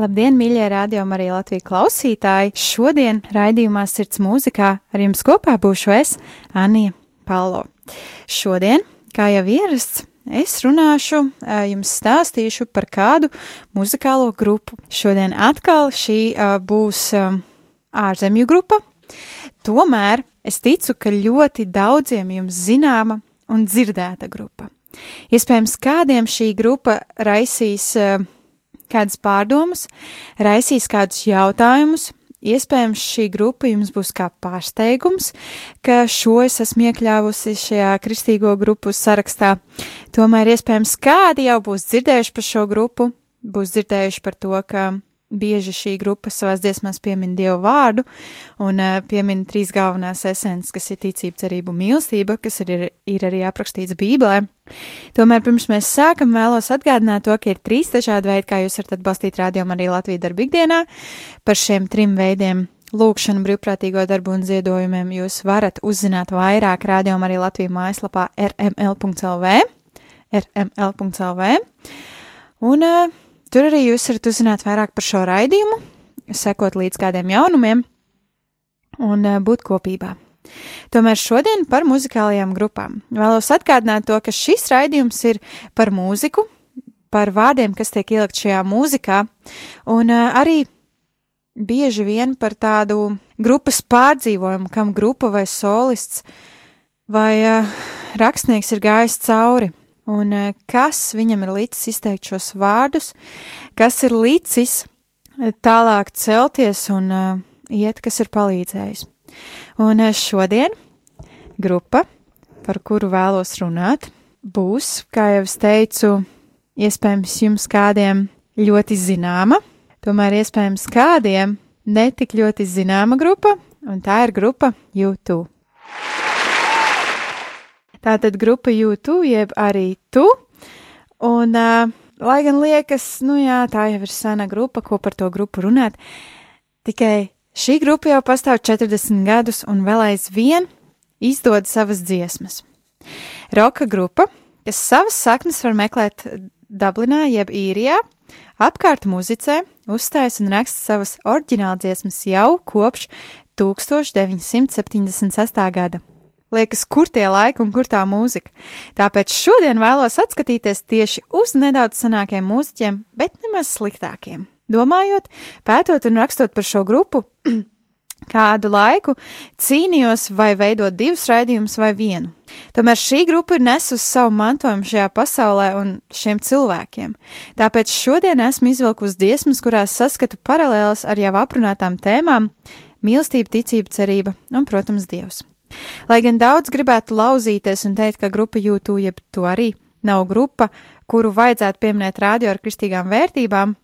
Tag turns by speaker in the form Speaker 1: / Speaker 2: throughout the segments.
Speaker 1: Labdien, mīļie rādījumi, arī Latvijas klausītāji! Šodien raidījumā Sirds mūzikā ar jums kopā būšu es, Anija Palo. Šodien, kā jau ierasts, es runāšu, jums stāstīšu par kādu muzikālo grupu. Šodien atkal šī būs ārzemju grupa, tomēr es ticu, ka ļoti daudziem jums zināma un dzirdēta grupa. Iespējams, kādiem šī grupa raisīs uh, kādas pārdomas, raisīs kādus jautājumus. Iespējams, šī grupa jums būs kā pārsteigums, ka šo es esmu iekļāvusi šajā kristīgo grupu sarakstā. Tomēr iespējams, kādi jau būs dzirdējuši par šo grupu, būs dzirdējuši par to, ka bieži šī grupa savās dziesmās piemin Dievu vārdu un uh, piemin trīs galvenās esences, kas ir ticība, cerība un mīlestība, kas ir, ir arī aprakstīts Bībelē. Tomēr pirms mēs sākam, vēlos atgādināt to, ka ir trīs dažādi veidi, kā jūs varat atbalstīt rādījumu arī Latviju darbu ikdienā. Par šiem trim veidiem lūkšanu, brīvprātīgo darbu un ziedojumiem jūs varat uzzināt vairāk rādījumu arī Latviju mājaslapā rml.lv. rml.lv. Un uh, Tur arī jūs varat uzzināt vairāk par šo raidījumu, sekot līdz kādiem jaunumiem un eh, būt kopībā. Tomēr šodien par muzikālajām grupām. Vēlos atgādināt to, ka šis raidījums ir par mūziku, par vārdiem, kas tiek ielikt šajā mūzikā, un uh, arī bieži vien par tādu grupas pārdzīvojumu, kam grupa vai solists vai uh, rakstnieks ir gājis cauri un eh, kas viņam ir līdzis izteikt šos vārdus, kas ir līdzis eh, tālāk celties un uh, iet, kas ir palīdzējis. Un šodien grupa, par kuru vēlos runāt, būs, kā jau es teicu, iespējams jums kādiem ļoti zināma, tomēr iespējams kādiem netik ļoti zināma grupa, un tā ir grupa YouTube. Tātad grupa YouTube, jeb arī tu. Un, uh, lai gan liekas, nu jā, tā jau ir sena grupa, ko par to grupu runāt, tikai šī grupa jau pastāv 40 gadus un vēl aizvien izdod savas dziesmas. Roka grupa, kas savas saknes var meklēt Dublinā jeb Īrijā, apkārt muzicē, uzstājas un raksta savas oriģināldziesmas jau kopš 1976. gada. Liekas, kur tie laiki un kur tā mūzika. Tāpēc šodien vēlos atskatīties tieši uz nedaudz senākiem mūziķiem, bet nemaz sliktākiem. Domājot, pētot un rakstot par šo grupu, kādu laiku cīnījos vai veidot divus raidījumus vai vienu. Tomēr šī grupa ir nesusi savu mantojumu šajā pasaulē un šiem cilvēkiem. Tāpēc šodien esmu izvilkusi dziesmas, kurās saskatu paralēlas ar jau aprunātām tēmām - mīlestība, ticība, cerība un, protams, Dievs. Lai gan daudz gribētu lauzīties un teikt, ka grupa YouTube, jeb to arī nav grupa, kuru vajadzētu pieminēt radio ar kristīgām vērtībām,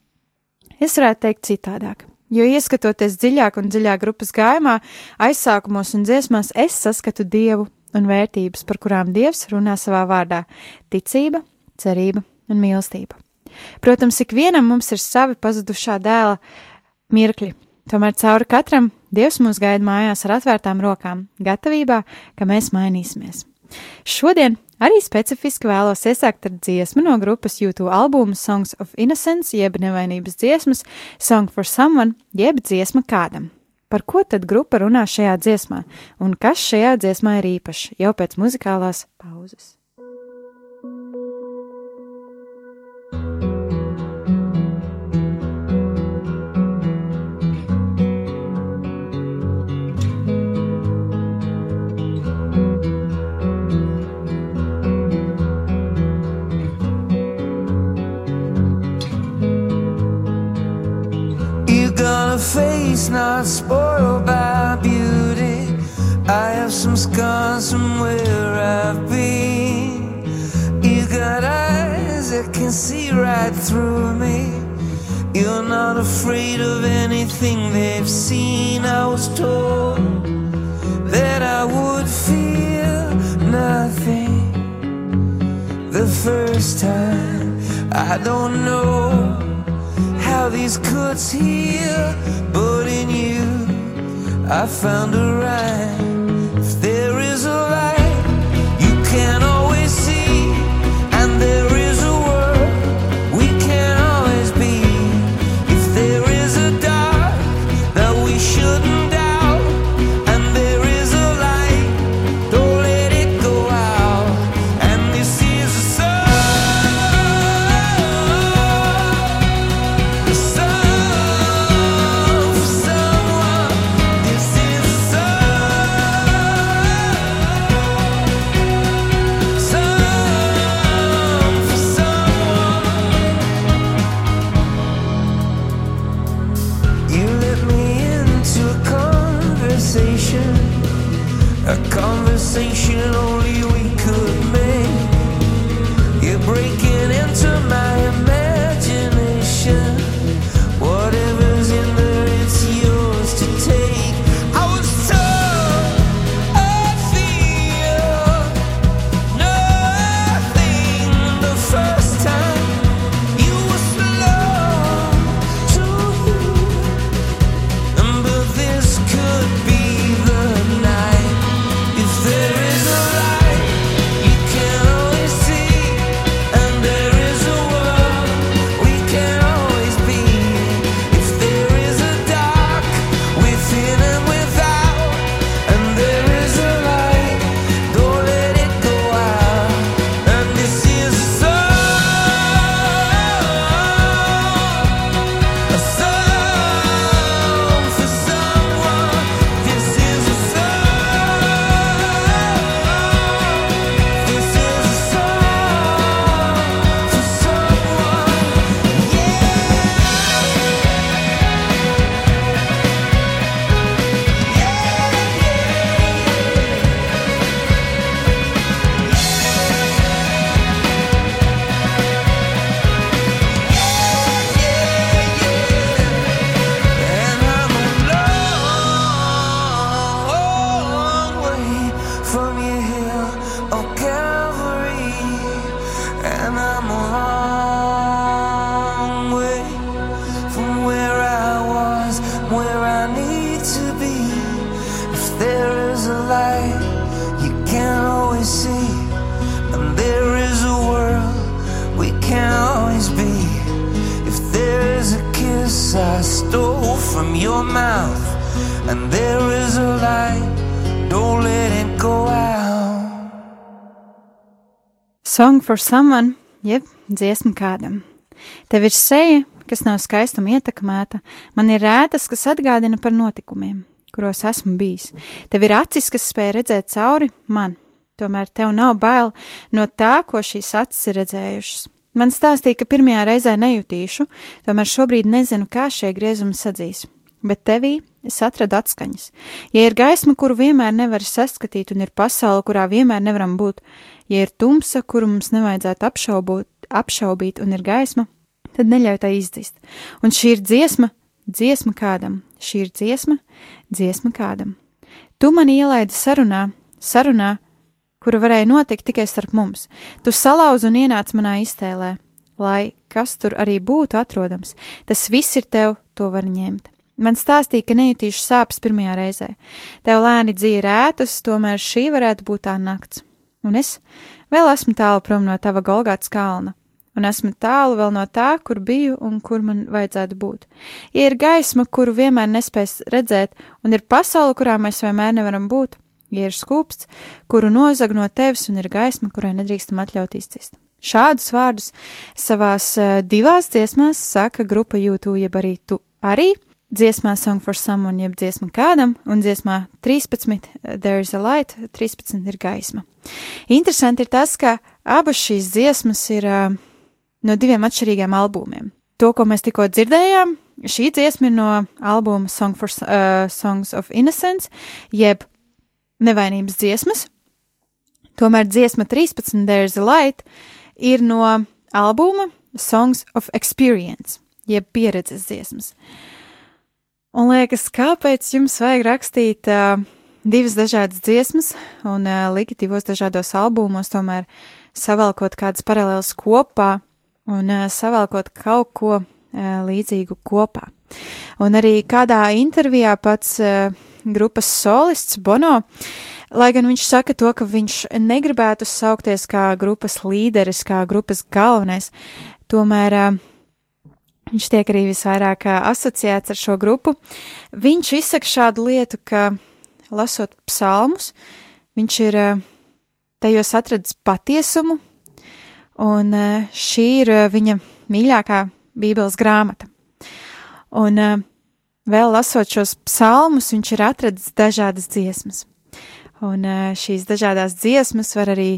Speaker 1: es varētu teikt citādāk. Jo ieskatoties dziļāk un dziļāk grupas gājumā, aizsākumos un dziesmās, es saskatu dievu un vērtības, par kurām dievs runā savā vārdā - ticība, cerība un mīlestība. Protams, ikvienam mums ir savi pazudušā dēla mirkļi, tomēr cauri katram Dievs mūs gaida mājās ar atvērtām rokām, gatavībā, ka mēs mainīsimies. Šodien arī specifiski vēlos iesākt ar dziesmu no grupas YouTube albuma Songs of Innocence, jeb nevainības dziesmas, Song for Someone, jeb dziesma kādam. Par ko tad grupa runā šajā dziesmā, un kas šajā dziesmā ir īpašs jau pēc muzikālās pauzes?
Speaker 2: not spoiled by beauty. I have some scars from where I've been. You got eyes that can see right through me. You're not afraid of anything they've seen. I was told that I would feel nothing the first time. I don't know how these cuts heal, but in you I found a rhyme. If there is a light you can for someone,
Speaker 1: jeb dziesma kādam. Tev ir seja, kas nav skaistuma ietekmēta, man ir rētas, kas atgādina par notikumiem, kuros esmu bijis. Tev ir acis, kas spēj redzēt cauri man, tomēr tev nav bail no tā, ko šīs acis ir redzējušas. Man stāstīja, ka pirmajā reizē nejutīšu, tomēr šobrīd nezinu, kā šie griezumi sadzīs. Bet tevī es atradu atskaņas. Ja ir gaisma, kuru vienmēr nevar saskatīt, un ir pasaule, kurā vienmēr nevaram būt, ja ir tumsa, kuru mums nevajadzētu apšaubot, apšaubīt, un ir gaisma, tad neļauj tai izdzist. Un šī ir dziesma, dziesma kādam, šī ir dziesma, dziesma kādam. Tu mani ielaidi sarunā, sarunā, kura varēja notikt tikai starp mums. Tu salauz un ienāc manā iztēlē, lai kas tur arī būtu atrodams. Tas viss ir tev, to var ņemt. Man stāstīja, ka nejutīšu sāpes pirmajā reizē. Tev lēni dzīve rētas, tomēr šī varētu būt tā nakts. Un es vēl esmu tālu prom no tava Golgāts kalna, un esmu tālu vēl no tā, kur biju un kur man vajadzētu būt. Ja ir gaisma, kuru vienmēr nespēs redzēt, un ir pasaule, kurā mēs vienmēr nevaram būt, ja ir skūpsts, kuru nozag no tevis, un ir gaisma, kurai nedrīkstam atļaut izcist. Šādus vārdus savās uh, divās dziesmās saka grupa YouTube, jeb arī tu arī dziesmā Song for Someone, jeb dziesma kādam, un dziesmā 13 There is a Light, 13 ir gaisma. Interesanti ir tas, ka abas šīs dziesmas ir uh, no diviem atšķirīgiem albumiem. To, ko mēs tikko dzirdējām, šī dziesma ir no albuma Song for, uh, Songs of Innocence, jeb nevainības dziesmas. Tomēr dziesma 13 There is a Light ir no albuma Songs of Experience, jeb pieredzes dziesmas. Un liekas, kāpēc jums vajag rakstīt uh, divas dažādas dziesmas un uh, likt divos dažādos albumos, tomēr savalkot kādas paralēlas kopā un uh, savalkot kaut ko uh, līdzīgu kopā. Un arī kādā intervijā pats uh, grupas solists Bono, lai gan viņš saka to, ka viņš negribētu saukties kā grupas līderis, kā grupas galvenais, tomēr uh, viņš tiek arī visvairāk asociēts ar šo grupu. Viņš izsaka šādu lietu, ka lasot psalmus, viņš ir tajos atradis patiesumu, un šī ir viņa mīļākā Bībeles grāmata. Un vēl lasot šos psalmus, viņš ir atradis dažādas dziesmas. Un šīs dažādas dziesmas var arī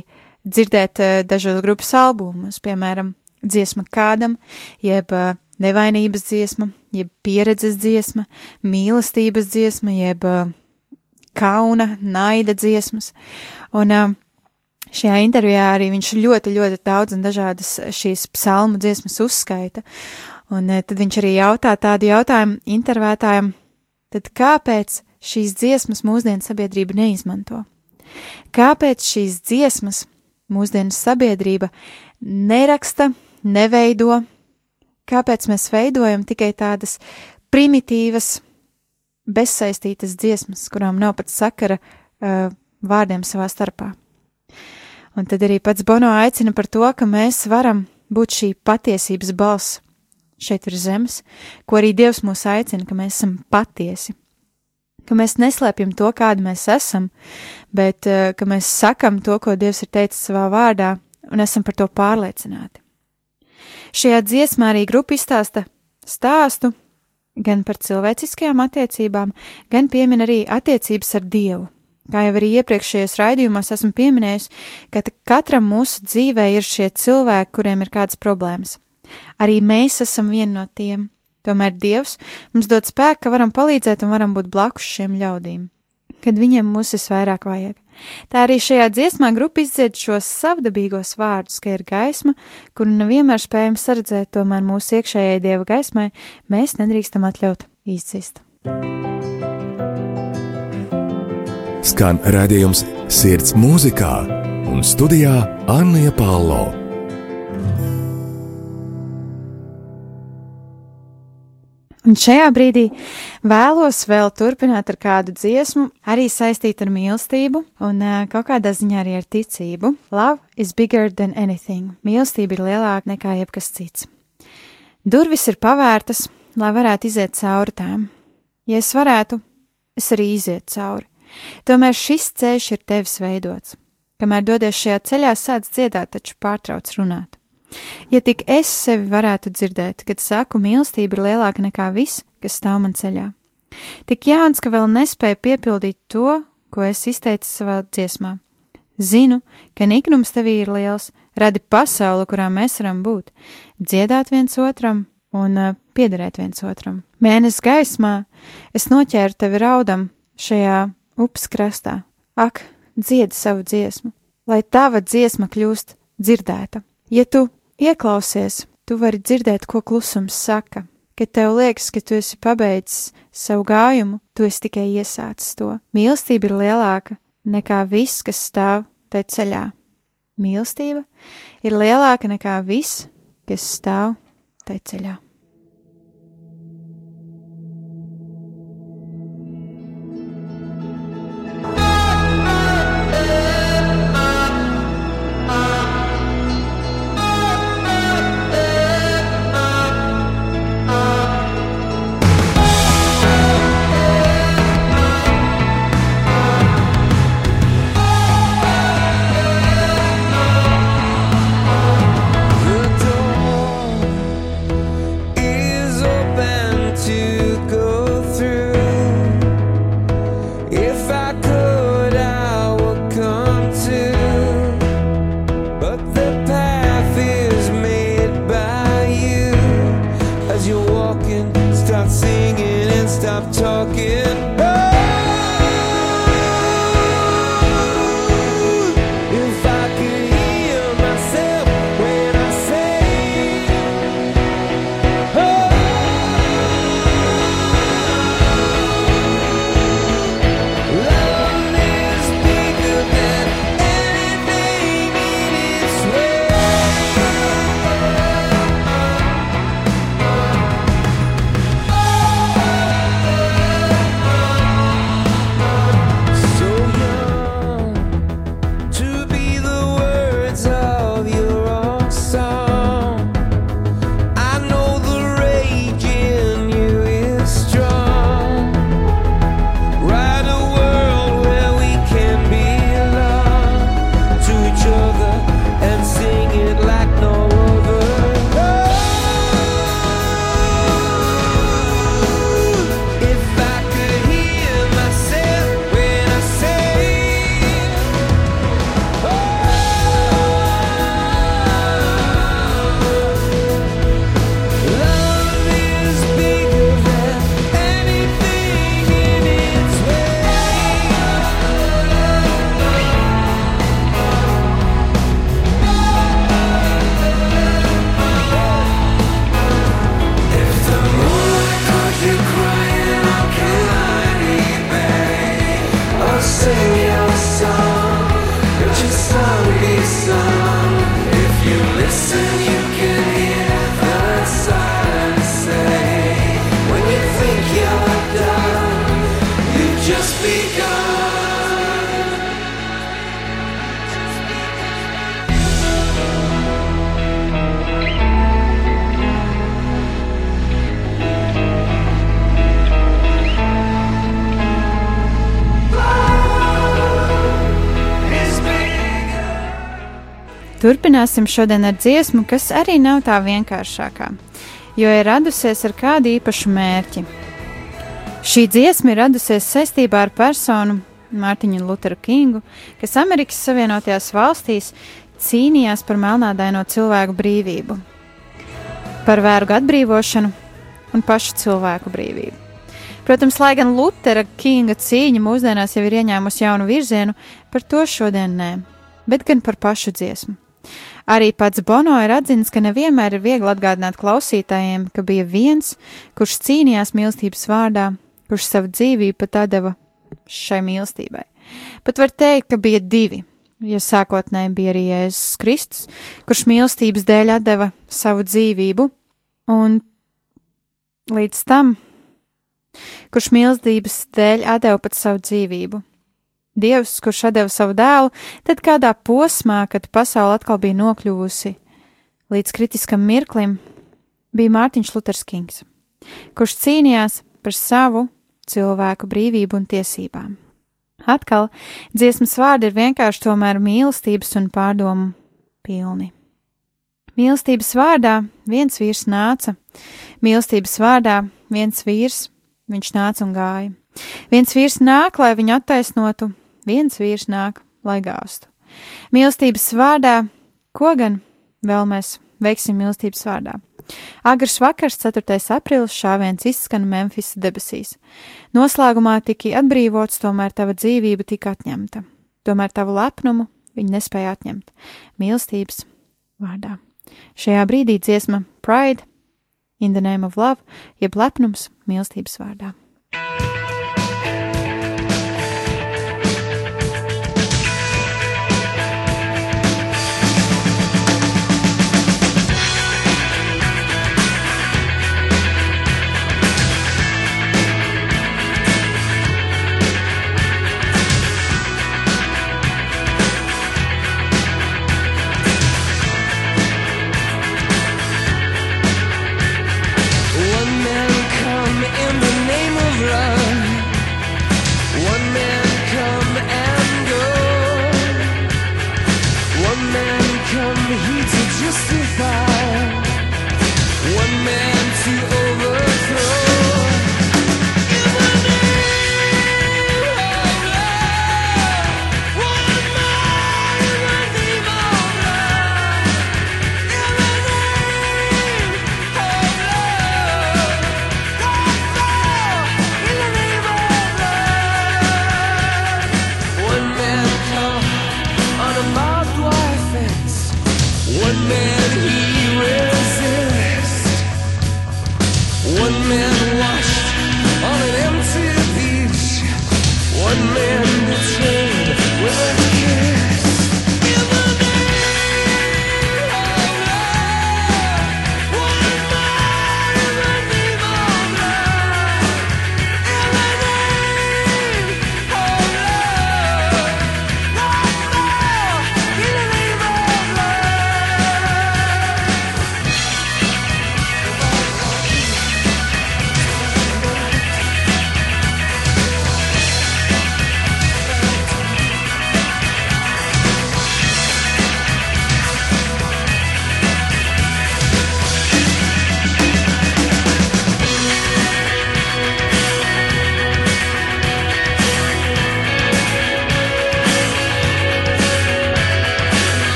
Speaker 1: dzirdēt dažos grupas albumus, piemēram, dziesma kādam, jeb uh, nevainības dziesma, jeb pieredzes dziesma, mīlestības dziesma, jeb uh, kauna, naida dziesmas. Un uh, šajā intervijā arī viņš ļoti, ļoti daudz un dažādas šīs psalmu dziesmas uzskaita. Un eh, tad viņš arī jautā tādu jautājumu intervētājiem, tad kāpēc šīs dziesmas mūsdienu sabiedrība neizmanto? Kāpēc šīs dziesmas mūsdienu sabiedrība neraksta, neveido? Kāpēc mēs veidojam tikai tādas primitīvas, bezsaistītas dziesmas, kurām nav pat sakara uh, vārdiem savā starpā? Un tad arī pats Bono aicina par to, ka mēs varam būt šī patiesības balss šeit ir zemes, ko arī Dievs mūs aicina, ka mēs esam patiesi, ka mēs neslēpjam to, kādi mēs esam, bet uh, ka mēs sakam to, ko Dievs ir teicis savā vārdā, un esam par to pārliecināti. Šajā dziesmā arī grupa izstāsta stāstu gan par cilvēciskajām attiecībām, gan piemin arī attiecības ar Dievu. Kā jau arī iepriekšējos raidījumos esmu pieminējis, ka katram mūsu dzīvē ir šie cilvēki, kuriem ir kādas problēmas. Arī mēs esam viena no tiem. Tomēr Dievs mums dod spēku, ka varam palīdzēt un varam būt blakus šiem ļaudīm, kad viņiem mūs visvairāk vajag. Tā arī šajā dziesmā grupa izdzied šos savdabīgos vārdus, ka ir gaisma, kuru nevienmēr spējam saredzēt, tomēr mūsu iekšējai dieva gaismai mēs nedrīkstam atļaut izcist.
Speaker 3: Skan redzējums sirds mūzikā un studijā Anna Palo.
Speaker 1: Un šajā brīdī vēlos vēl turpināt ar kādu dziesmu, arī saistītu ar mīlestību un uh, kaut kādā ziņā arī ar ticību. Love is bigger than anything. Mīlestība ir lielāka nekā jebkas cits. Durvis ir pavērtas, lai varētu iziet cauri tām. Ja es varētu, es arī izietu cauri. Tomēr šis ceļš ir tevis veidots. Kamēr dodies šajā ceļā, sāc dziedāt, taču pārtrauc runāt. Ja tik es sevi varētu dzirdēt, kad saku, mīlestība ir lielāka nekā viss, kas stāv man ceļā. Tik jauns, ka vēl nespēju piepildīt to, ko es izteicu savā dziesmā. Zinu, ka niknums tevī ir liels, radi pasauli, kurā mēs varam būt, dziedāt viens otram un uh, piederēt viens otram. Mēnesis gaismā es noķēru tevi raudam šajā upes krastā. Ak, dziedi savu dziesmu, lai tava dziesma kļūst dzirdēta. Ja tu Ieklausies, tu vari dzirdēt, ko klusums saka. Kad tev liekas, ka tu esi pabeidzis savu gājumu, tu esi tikai iesācis to. Mīlestība ir lielāka nekā viss, kas stāv te ceļā. Mīlestība ir lielāka nekā viss, kas stāv te ceļā. Turpināsim šodien ar dziesmu, kas arī nav tā vienkāršākā, jo ir radusies ar kādu īpašu mērķi. Šī dziesma ir radusies saistībā ar personu Mārtiņu Lutheru Kingu, kas Amerikas Savienotajās valstīs cīnījās par melnādaino cilvēku brīvību, par vergu atbrīvošanu un pašu cilvēku brīvību. Protams, lai gan Lutera Kinga cīņa mūsdienās jau ir ieņēmusi jaunu virzienu, par to šodien nē, bet gan par pašu dziesmu. Arī pats Bono ir atzinis, ka nevienmēr ir viegli atgādināt klausītājiem, ka bija viens, kurš cīnījās mīlestības vārdā, kurš savu dzīvību pat deva šai mīlestībai. Pat var teikt, ka bija divi, jo sākotnēji bija arī Jēzus Kristus, kurš mīlestības dēļ deva savu dzīvību, un līdz tam, kurš mīlestības dēļ deva pat savu dzīvību. Dievs, kurš deva savu dēlu, tad kādā posmā, kad pasaule atkal bija nokļuvusi līdz kritiskam mirklim, bija Mārtiņš Luters Kings, kurš cīnījās par savu cilvēku brīvību un tiesībām. Atkal dziesmas vārdi ir vienkārši tomēr mīlestības un pārdomu pilni. Mīlestības vārdā viens vīrs nāca, mīlestības vārdā viens vīrs, viņš nāca un gāja. Viens vīrs nāk, lai viņu attaisnotu, viens vīrs nāk, lai gāstu. Mīlestības vārdā, ko gan vēl mēs veiksim mīlestības vārdā? Agrs vakars, 4. aprīlis, šāviens izskan Memphis debesīs. Noslēgumā tika atbrīvots, tomēr tava dzīvība tika atņemta. Tomēr tavu lepnumu viņi nespēja atņemt. Mīlestības vārdā. Šajā brīdī dziesma Pride, in the name of love, jeb lepnums mīlestības vārdā.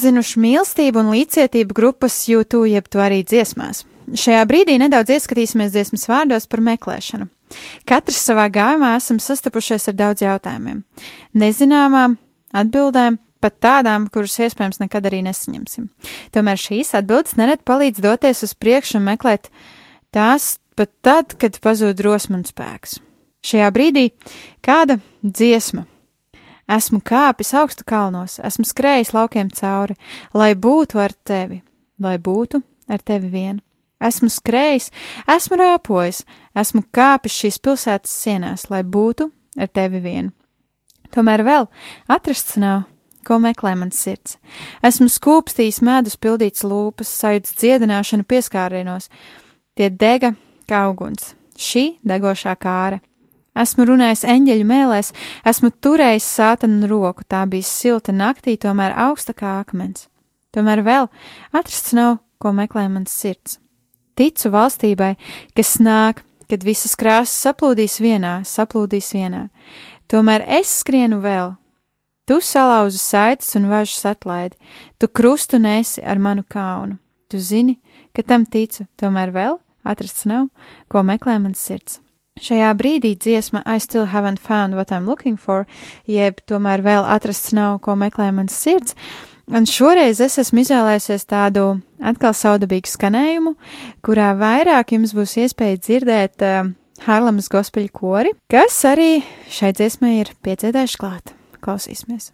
Speaker 1: Iepazinuši mīlestību un līdzcietību grupas YouTube, jeb to arī dziesmās. Šajā brīdī nedaudz ieskatīsimies dziesmas vārdos par meklēšanu. Katrs savā gājumā esam sastapušies ar daudz jautājumiem, nezināmām atbildēm, pat tādām, kuras iespējams nekad arī nesaņemsim. Tomēr šīs atbildes nerad palīdz doties uz priekšu un meklēt tās pat tad, kad pazūd drosme un spēks. Šajā brīdī kāda dziesma. Esmu kāpis augstu kalnos, esmu skrējis laukiem cauri, lai būtu ar tevi, lai būtu ar tevi vien. Esmu skrējis, esmu rāpojis, esmu kāpis šīs pilsētas sienās, lai būtu ar tevi vien. Tomēr vēl atrasts nav, ko meklē mans sirds. Esmu skūpstījis medus, pildīts lūpas, sajūts dziedināšanu pieskārienos, tie dega kā uguns, šī degošā kāra. Esmu runājis eņģeļu mēlēs, esmu turējis sātanu roku, tā bija silta naktī, tomēr augsta kā akmens. Tomēr vēl atrasts nav, ko meklē mans sirds ticu valstībai, kas nāk, kad visas krāsas saplūdīs vienā, saplūdīs vienā. Tomēr es skrienu vēl. Tu salauzi saites un važus atlaidi, tu krustu nesi ar manu kaunu. Tu zini, ka tam ticu, tomēr vēl atrasts nav, ko meklē mans sirds. Šajā brīdī dziesma I still haven't found what I'm looking for, jeb tomēr vēl atrasts nav, ko meklē mans sirds, Un šoreiz es esmu izvēlējusies tādu atkal saudabīgu skanējumu, kurā vairāk jums būs iespēja dzirdēt uh, Harlemas gospeļu kori, kas arī šai dziesmai ir pieciedējuši klāt. Klausīsimies!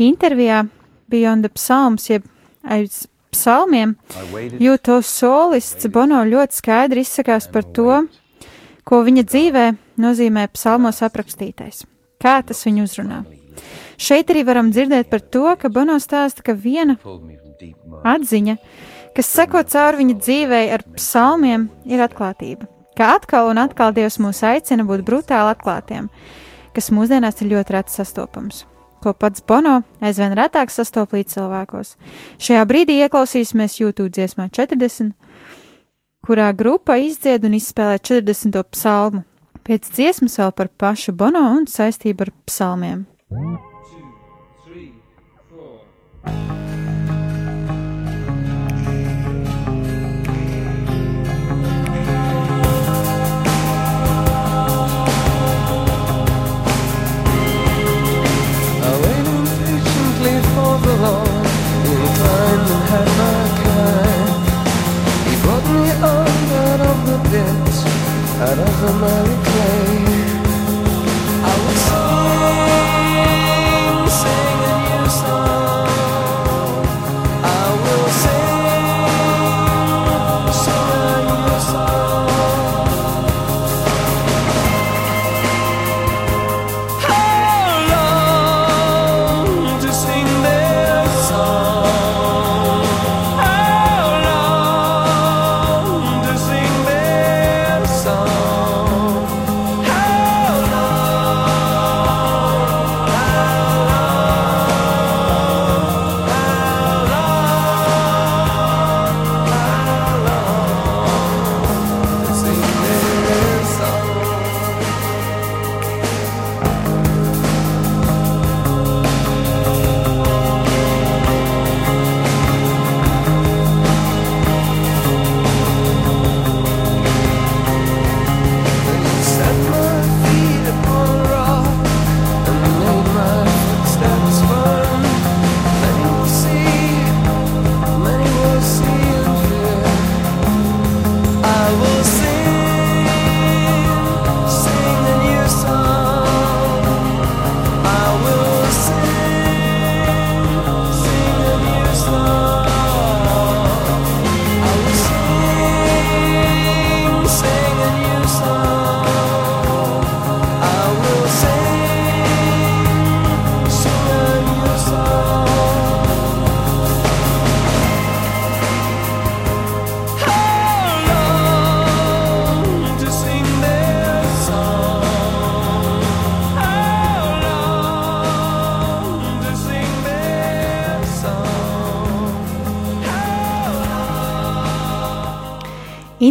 Speaker 1: Intervijā Beyond the Psalms, jeb aiz psalmiem, jūtos solists Bono ļoti skaidri izsakās par to, ko viņa dzīvē nozīmē psalmos aprakstītais, kā tas viņu uzrunā. Šeit arī varam dzirdēt par to, ka Bono stāsta, ka viena atziņa, kas seko cauri viņa dzīvei ar psalmiem, ir atklātība. Kā atkal un atkal Dievs mūs aicina būt brutāli atklātiem, kas mūsdienās ir ļoti reti sastopams ko pats Bono aizvien retāk sastop līdz cilvēkos. Šajā brīdī ieklausīsimies YouTube dziesmā 40, kurā grupa izdzied un izspēlē 40. psalmu. Pēc dziesmas vēl par pašu Bono un saistību ar psalmiem. One, two, three,
Speaker 2: out of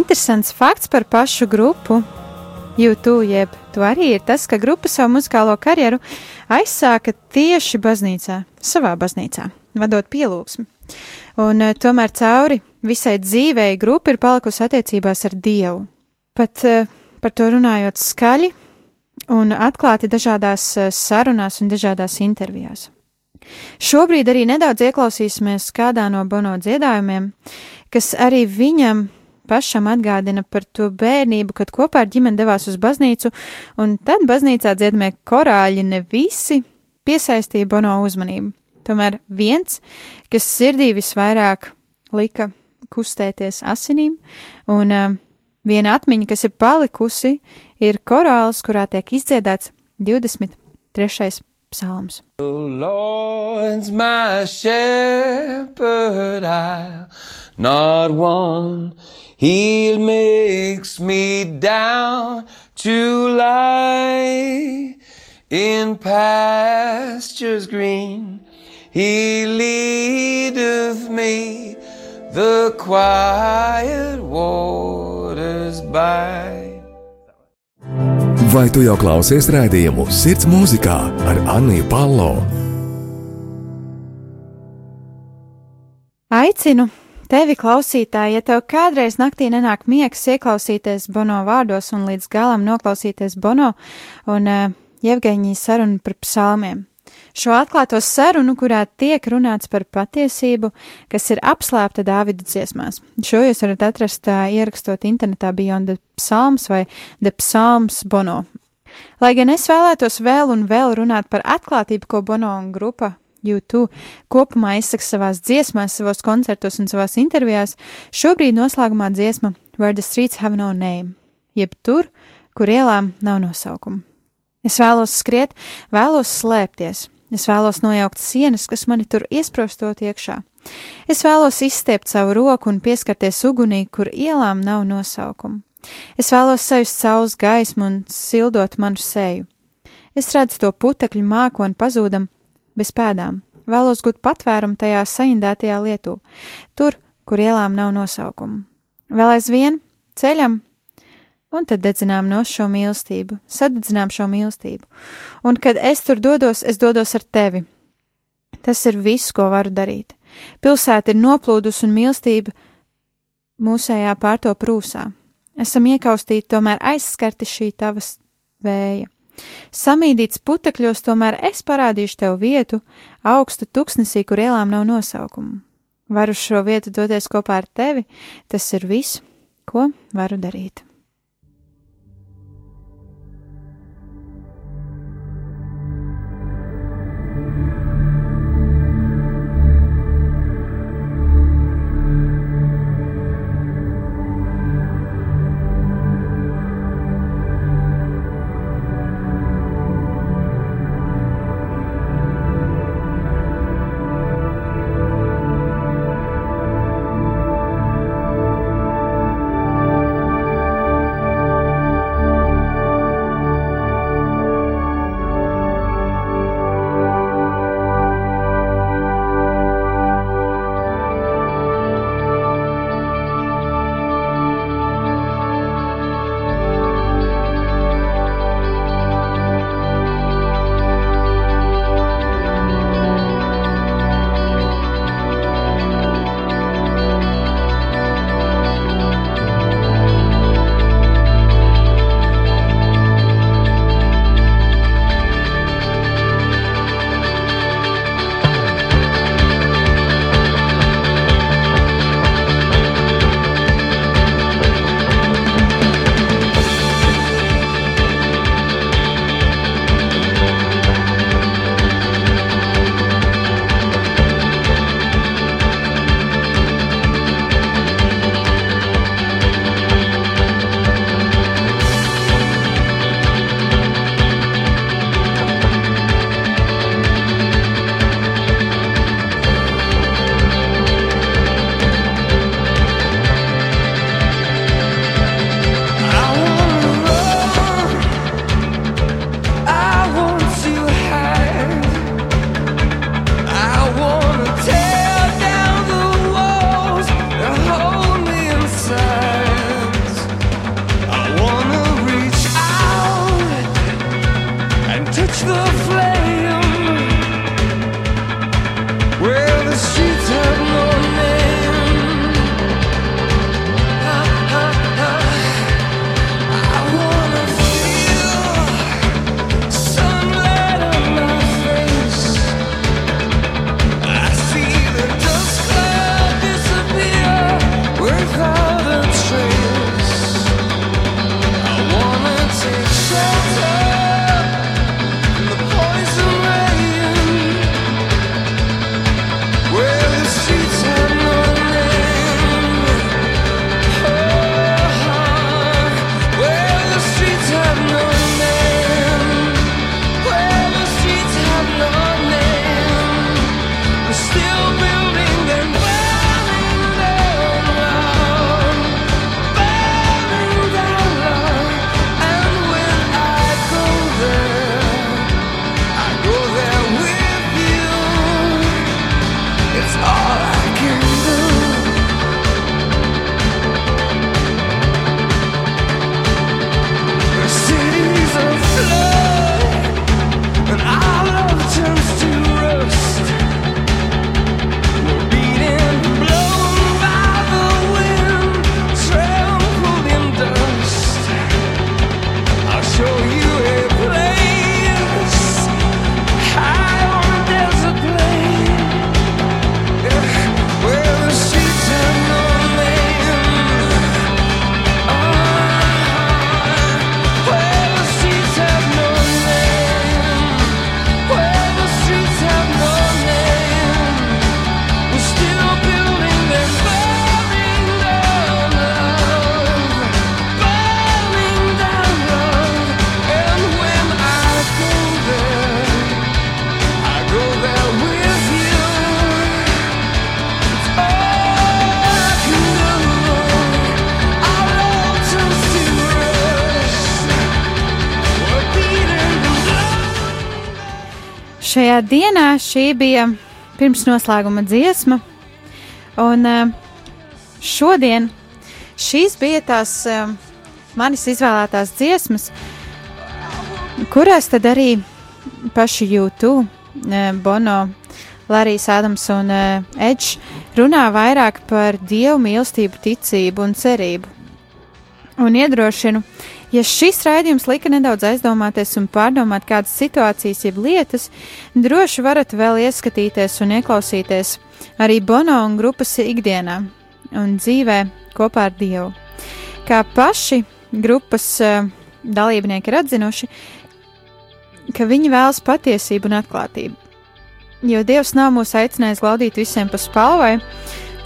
Speaker 1: Interesants fakts par pašu grupu. YouTube, jeb to arī ir tas, ka grupa savu muzikālo karjeru aizsāka tieši baznīcā, savā baznīcā, vadot pielūgsmi. Un eh, tomēr cauri visai dzīvei grupa ir palikusi attiecībās ar Dievu. Pat eh, par to runājot skaļi un atklāti dažādās eh, sarunās un dažādās intervijās. Šobrīd arī nedaudz ieklausīsimies kādā no Bono dziedājumiem, kas arī viņam pašam atgādina par to bērnību, kad kopā ar ģimeni devās uz baznīcu, un tad baznīcā dziedamie korāļi ne visi piesaistīja Bono uzmanību. Tomēr viens, kas sirdī visvairāk lika kustēties asinīm, un uh, viena atmiņa, kas ir palikusi, ir korāls, kurā tiek izdziedāts 23. psalms.
Speaker 2: The Lord's my shepherd, I'll not want. He makes me down to lie in pastures green. He leadeth me the quiet waters by.
Speaker 3: Vai tu jau klausies rādījumu Sirds mūzikā ar Anniju Palo?
Speaker 1: Aicinu tevi, klausītāji, ja tev kādreiz naktī nenāk miegs, ieklausīties Bono vārdos un līdz galam noklausīties Bono un uh, Jevgeņijas sarunu par psalmiem. Šo atklāto sarunu, kurā tiek runāts par patiesību, kas ir apslēpta Dāvida dziesmās. Šo jūs varat atrast uh, ierakstot internetā Beyond the Psalms vai The Psalms Bono. Lai gan es vēlētos vēl un vēl runāt par atklātību, ko Bono un grupa YouTube kopumā izsaka savās dziesmās, savos koncertos un savās intervijās, šobrīd noslēgumā dziesma Where the Streets Have No Name, jeb tur, kur ielām nav nosaukuma. Es vēlos skriet, vēlos slēpties, es vēlos nojaukt sienas, kas mani tur iesprostot iekšā. Es vēlos izstiept savu roku un pieskarties ugunī, kur ielām nav nosaukuma. Es vēlos sajust saules gaismu un sildot manu seju. Es redzu to putekļu mākoni pazūdam bez pēdām. Vēlos gūt patvērumu tajā saindētajā lietū, tur, kur ielām nav nosaukumu. Vēl aizvien ceļam, un tad dedzinām no šo mīlestību, sadedzinām šo mīlestību. Un, kad es tur dodos, es dodos ar tevi. Tas ir viss, ko varu darīt. Pilsēta ir noplūdus un mīlestība mūsējā pārto prūsā. Esam iekaustīti, tomēr aizskarti šī tavas vēja. Samīdīts putekļos, tomēr es parādīšu tev vietu, augstu tuksnesī, kur ielām nav nosaukumu. Varu šo vietu doties kopā ar tevi, tas ir viss, ko varu darīt. Dienā šī bija pirms noslēguma dziesma, un uh, šodien šīs bija tās uh, manis izvēlētās dziesmas, kurās tad arī paši YouTube, uh, Bono, Larijs Ādams un Edžs runā vairāk par dievu mīlestību, ticību un cerību. Un iedrošinu, ja šis raidījums lika nedaudz aizdomāties un pārdomāt kādas situācijas, jeb lietas, droši varat vēl ieskatīties un ieklausīties arī Bono un grupas ikdienā un dzīvē kopā ar Dievu. Kā paši grupas uh, dalībnieki ir atzinuši, ka viņi vēlas patiesību un atklātību jo Dievs nav mūs aicinājis glaudīt visiem pa spalvai,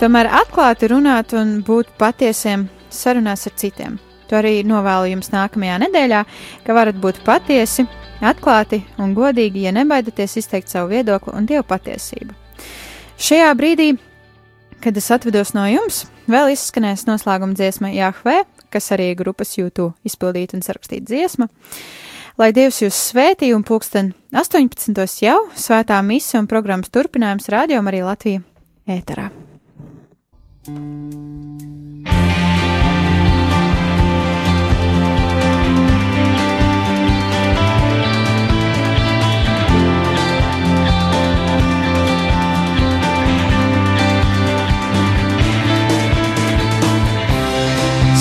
Speaker 1: tomēr atklāti runāt un būt patiesiem sarunās ar citiem. To arī novēlu jums nākamajā nedēļā, ka varat būt patiesi, atklāti un godīgi, ja nebaidaties izteikt savu viedokli un Dieva patiesību. Šajā brīdī, kad es atvedos no jums, vēl izskanēs noslēguma dziesma Jahve, kas arī grupas YouTube izpildīta un sarakstīta dziesma. Lai Dievs jūs svētī un pulksten 18. jau svētā misija un programmas turpinājums rādījumā arī Latvija ēterā.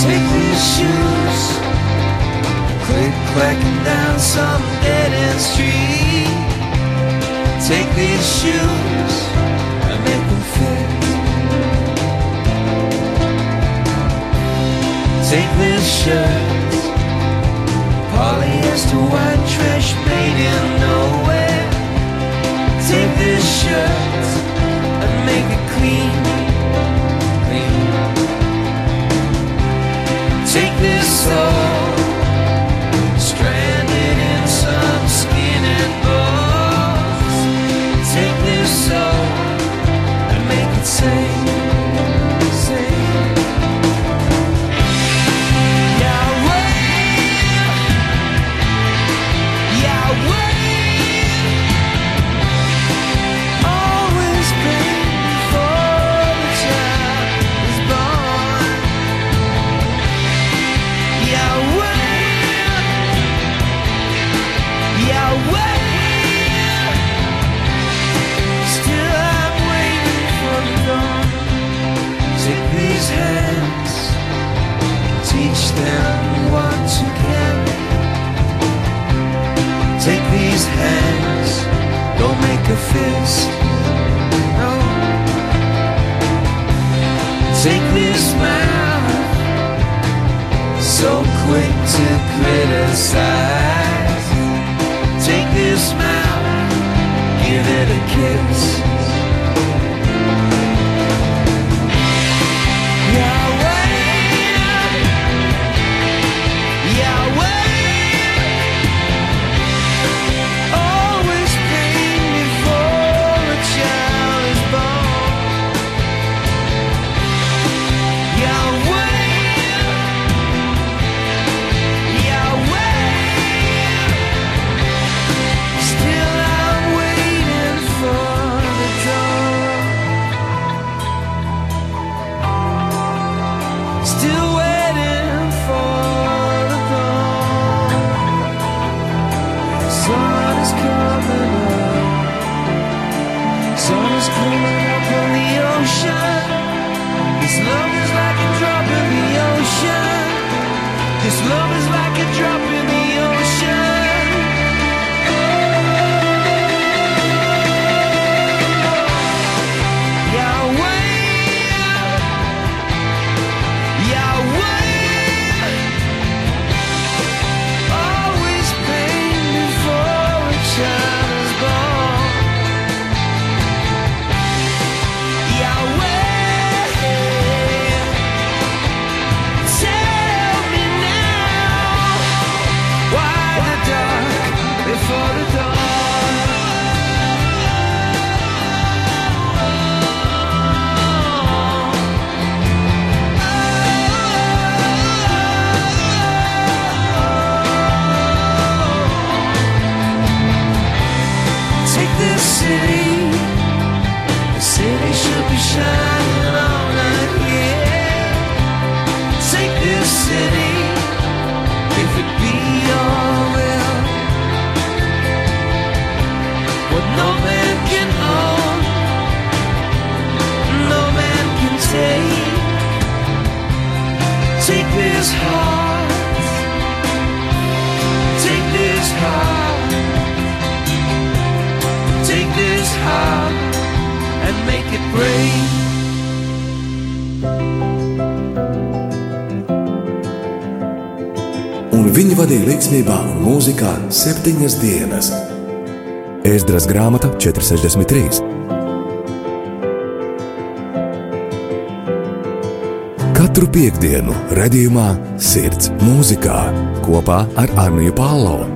Speaker 2: Take these shoes, click clacking down some dead end street. Take these shoes and make them fit. Take this shirt, polyester white Take this mouth so quick to criticize. Take this mouth, give it a kiss.
Speaker 3: Mūzikā septiņas dienas. Ēzdras grāmata 463. Katru piekdienu, redzējumā, sirds mūzikā kopā ar Arniju Pālau.